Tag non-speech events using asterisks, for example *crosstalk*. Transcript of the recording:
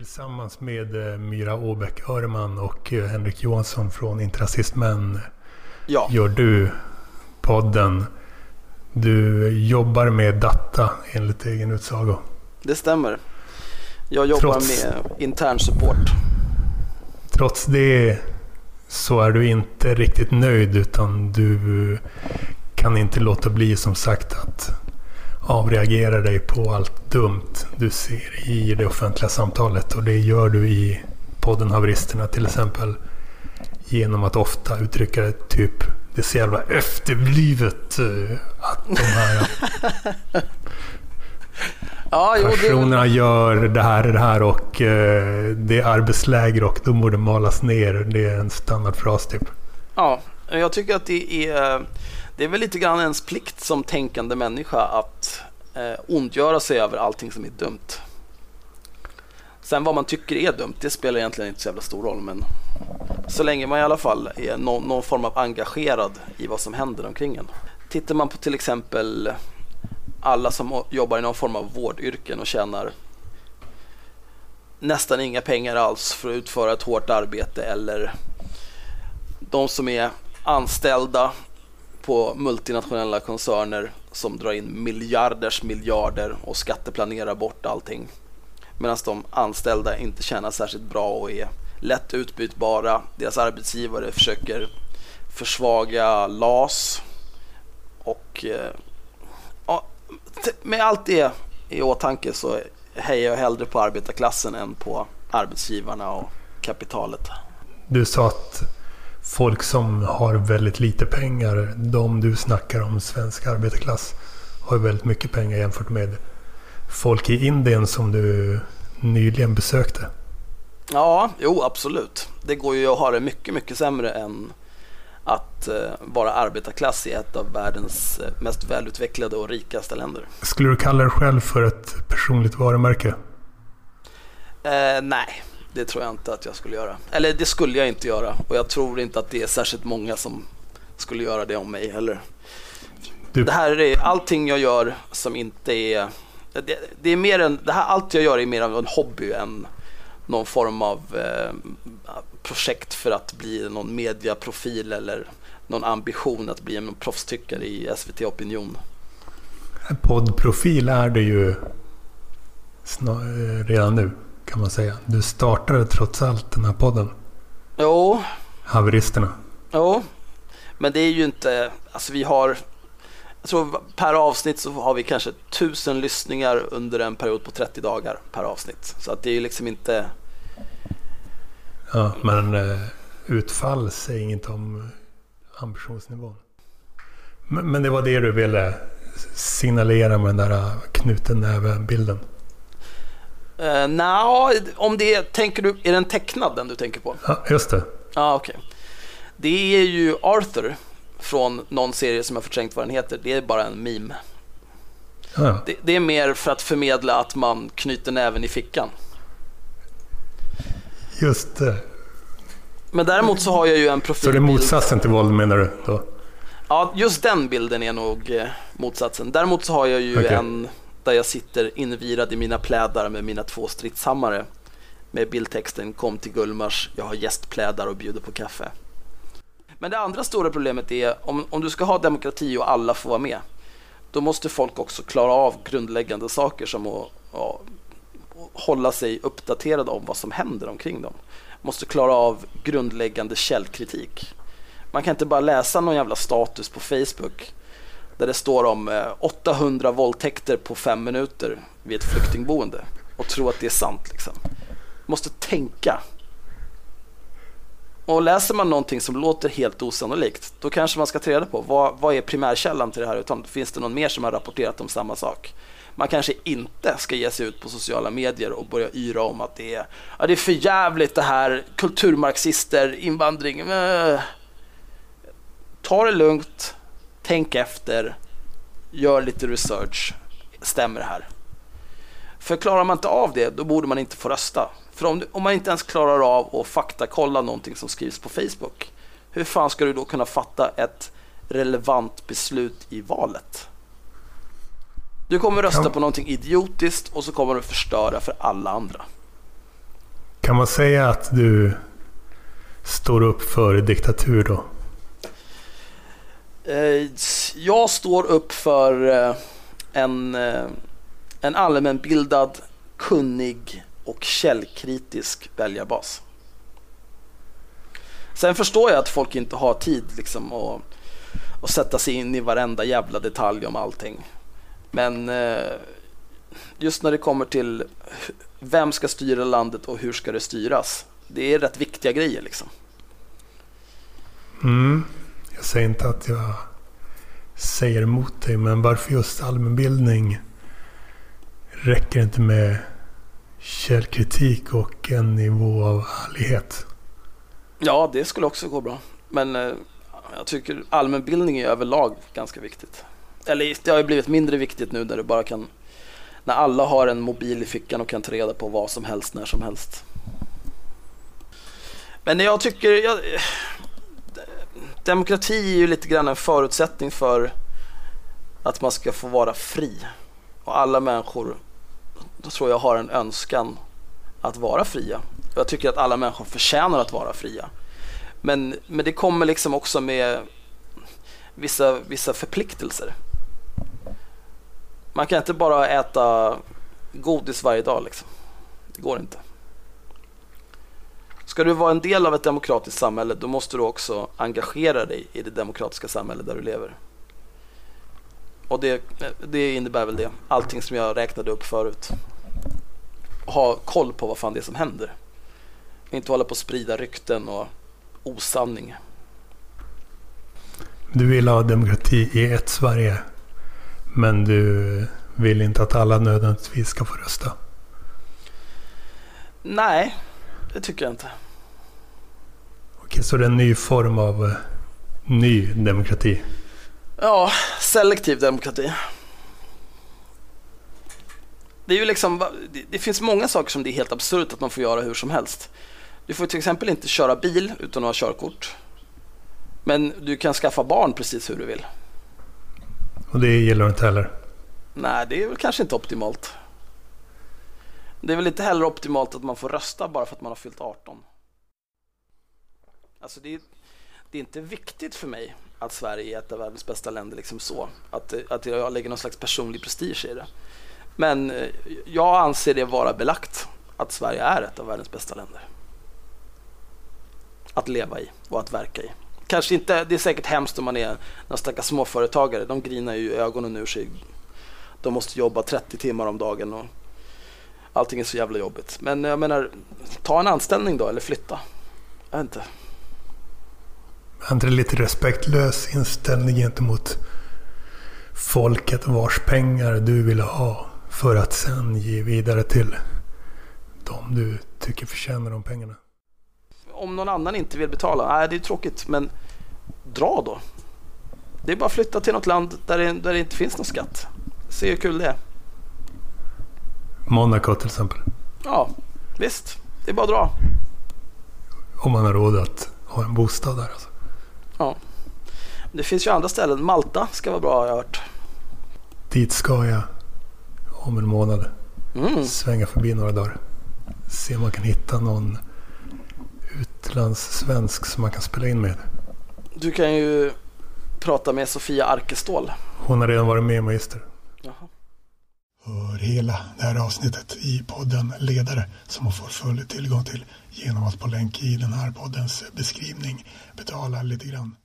Tillsammans med eh, Myra Åbäck Öreman och eh, Henrik Johansson från Intrasistmän Ja, gör du podden. Du jobbar med data enligt egen utsago. det stämmer. Jag jobbar Trots- med intern support. Trots det så är du inte riktigt nöjd utan du kan inte låta bli som sagt att avreagera dig på allt dumt du ser i det offentliga samtalet. Och det gör du i podden Haveristerna till exempel genom att ofta uttrycka det typ det så jävla efterblivet eh, att de här *laughs* Ja, jo, det, personerna gör det här och det här och eh, det är arbetsläger och de borde malas ner. Det är en standardfras typ. ja, jag tycker att det är, det är väl lite grann ens plikt som tänkande människa att eh, ondgöra sig över allting som är dumt. Sen vad man tycker är dumt, det spelar egentligen inte så jävla stor roll. Men så länge man i alla fall är någon, någon form av engagerad i vad som händer omkring en. Tittar man på till exempel alla som jobbar i någon form av vårdyrken och tjänar nästan inga pengar alls för att utföra ett hårt arbete eller de som är anställda på multinationella koncerner som drar in miljarders miljarder och skatteplanerar bort allting. Medan de anställda inte tjänar särskilt bra och är lätt utbytbara. Deras arbetsgivare försöker försvaga LAS och eh, ja, med allt det i åtanke så hejar jag hellre på arbetarklassen än på arbetsgivarna och kapitalet. Du sa att folk som har väldigt lite pengar, de du snackar om, svensk arbetarklass, har väldigt mycket pengar jämfört med folk i Indien som du nyligen besökte. Ja, jo absolut. Det går ju att ha det mycket, mycket sämre än att eh, vara arbetarklass i ett av världens eh, mest välutvecklade och rikaste länder. Skulle du kalla dig själv för ett personligt varumärke? Eh, nej, det tror jag inte att jag skulle göra. Eller det skulle jag inte göra och jag tror inte att det är särskilt många som skulle göra det om mig heller. Du, Det här är allting jag gör som inte är... Det, det är mer en, det här, allt jag gör är mer av en hobby än någon form av eh, projekt för att bli någon mediaprofil eller någon ambition att bli en proffstyckare i SVT Opinion. poddprofil är det ju eh, redan nu kan man säga. Du startade trots allt den här podden, Jo, Haveristerna. jo, men det är ju inte... Alltså vi har... Jag tror per avsnitt så har vi kanske tusen lyssningar under en period på 30 dagar per avsnitt. Så att det är ju liksom inte... Ja, men eh, utfall säger inget om ambitionsnivån. Men, det var det du ville signalera med den där knuten näve-bilden. Uh, Nja, om det är, tänker du, är den tecknad den du tänker på? Ja, just det. Ja, okej. Det är ju Arthur från någon serie som jag förträngt vad den heter. Det är bara en meme. Ja. Det, det är mer för att förmedla att man knyter näven i fickan. just det. Men däremot så har jag ju en Så det är profilbild. motsatsen till våld menar du? Då? Ja, just den bilden är nog eh, motsatsen. Däremot så har jag ju Okej. en där jag sitter invirad i mina plädar med mina två stridshammare. Med bildtexten Kom till Gullmars, jag har gästplädar och bjuder på kaffe. Men det andra stora problemet är om, om du ska ha demokrati och alla får vara med. Då måste folk också klara av grundläggande saker som att ja, hålla sig uppdaterade om vad som händer omkring dem. Måste klara av grundläggande källkritik. Man kan inte bara läsa någon jävla status på Facebook där det står om eh, 800 våldtäkter på fem minuter vid ett flyktingboende och tro att det är sant. Liksom. Måste tänka. Och läser man någonting som låter helt osannolikt, då kanske man ska ta reda på vad, vad är primärkällan till det här utan finns det någon mer som har rapporterat om samma sak? Man kanske inte ska ge sig ut på sociala medier och börja yra om att det är, ja, det är för jävligt det här, kulturmarxister, invandring. Äh. Ta det lugnt, tänk efter, gör lite research. Stämmer det här? För klarar man inte av det, då borde man inte få rösta. För om, om man inte ens klarar av att faktakolla någonting som skrivs på Facebook, hur fan ska du då kunna fatta ett relevant beslut i valet? Du kommer rösta på någonting idiotiskt och så kommer du förstöra för alla andra. Kan man säga att du står upp för diktatur då? Eh, jag står upp för eh, en, eh, en allmänbildad, kunnig och källkritisk väljarbas. Sen förstår jag att folk inte har tid liksom att, att sätta sig in i varenda jävla detalj om allting. Men just när det kommer till vem ska styra landet och hur ska det styras? Det är rätt viktiga grejer liksom. Mm. Jag säger inte att jag säger emot dig, men varför just allmänbildning? Räcker det inte med källkritik och en nivå av ärlighet? Ja, det skulle också gå bra. Men eh, jag tycker allmänbildning är överlag ganska viktigt. Eller det har ju blivit mindre viktigt nu när du bara kan när alla har en mobil i fickan och kan ta reda på vad som helst när som helst. Men jag tycker, jag, demokrati är ju lite grann en förutsättning för att man ska få vara fri. Och alla människor, tror jag, har en önskan att vara fria. Jag tycker att alla människor förtjänar att vara fria. Men, men det kommer liksom också med vissa, vissa förpliktelser. Man kan inte bara äta godis varje dag liksom. Det går inte. Ska du vara en del av ett demokratiskt samhälle då måste du också engagera dig i det demokratiska samhälle där du lever. Och det, det innebär väl det. Allting som jag räknade upp förut. Ha koll på vad fan det är som händer. Inte hålla på att sprida rykten och osanning. Du vill ha demokrati i ett Sverige. Men du vill inte att alla nödvändigtvis ska få rösta? Nej, det tycker jag inte. Okej, så det är en ny form av uh, ny demokrati? Ja, selektiv demokrati. Det är ju liksom, det finns många saker som det är helt absurt att man får göra hur som helst. Du får till exempel inte köra bil utan att ha körkort. Men du kan skaffa barn precis hur du vill. Och det gillar du inte heller? Nej, det är väl kanske inte optimalt. Det är väl inte heller optimalt att man får rösta bara för att man har fyllt 18. Alltså det är, det är inte viktigt för mig att Sverige är ett av världens bästa länder liksom så. Att, att jag lägger någon slags personlig prestige i det. Men eh, jag anser det vara belagt att Sverige är ett av världens bästa länder. Att leva i och att verka i kanske inte, det är säkert hemskt om man är några stackars småföretagare. De grinar ju ögonen ur sig. De måste jobba 30 timmar om dagen och allting är så jävla jobbigt. Men jag menar, ta en anställning då eller flytta. Jag vet inte. Är inte det lite respektlös inställning gentemot folket vars pengar du vill ha för att sen ge vidare till de du tycker förtjänar de pengarna? om någon annan inte vill betala, nej det är tråkigt men dra då. Det är bara att flytta till något land där det, där det inte finns någon skatt. Se hur kul det är. Monaco till exempel. Ja, visst. Det är bara att dra. Om man har råd att ha en bostad där alltså. Ja. Det finns ju andra ställen. Malta ska vara bra har jag hört. Dit ska jag om en månad. Mm. Svänga förbi några dagar. Se om man kan hitta någon utlandssvensk som man kan spela in med. Du kan ju prata med Sofia Arkestål. Hon har redan varit med Magister. Jaha. Hör hela det här avsnittet i podden Ledare som man får full tillgång till genom att på länk i den här poddens beskrivning betala lite grann.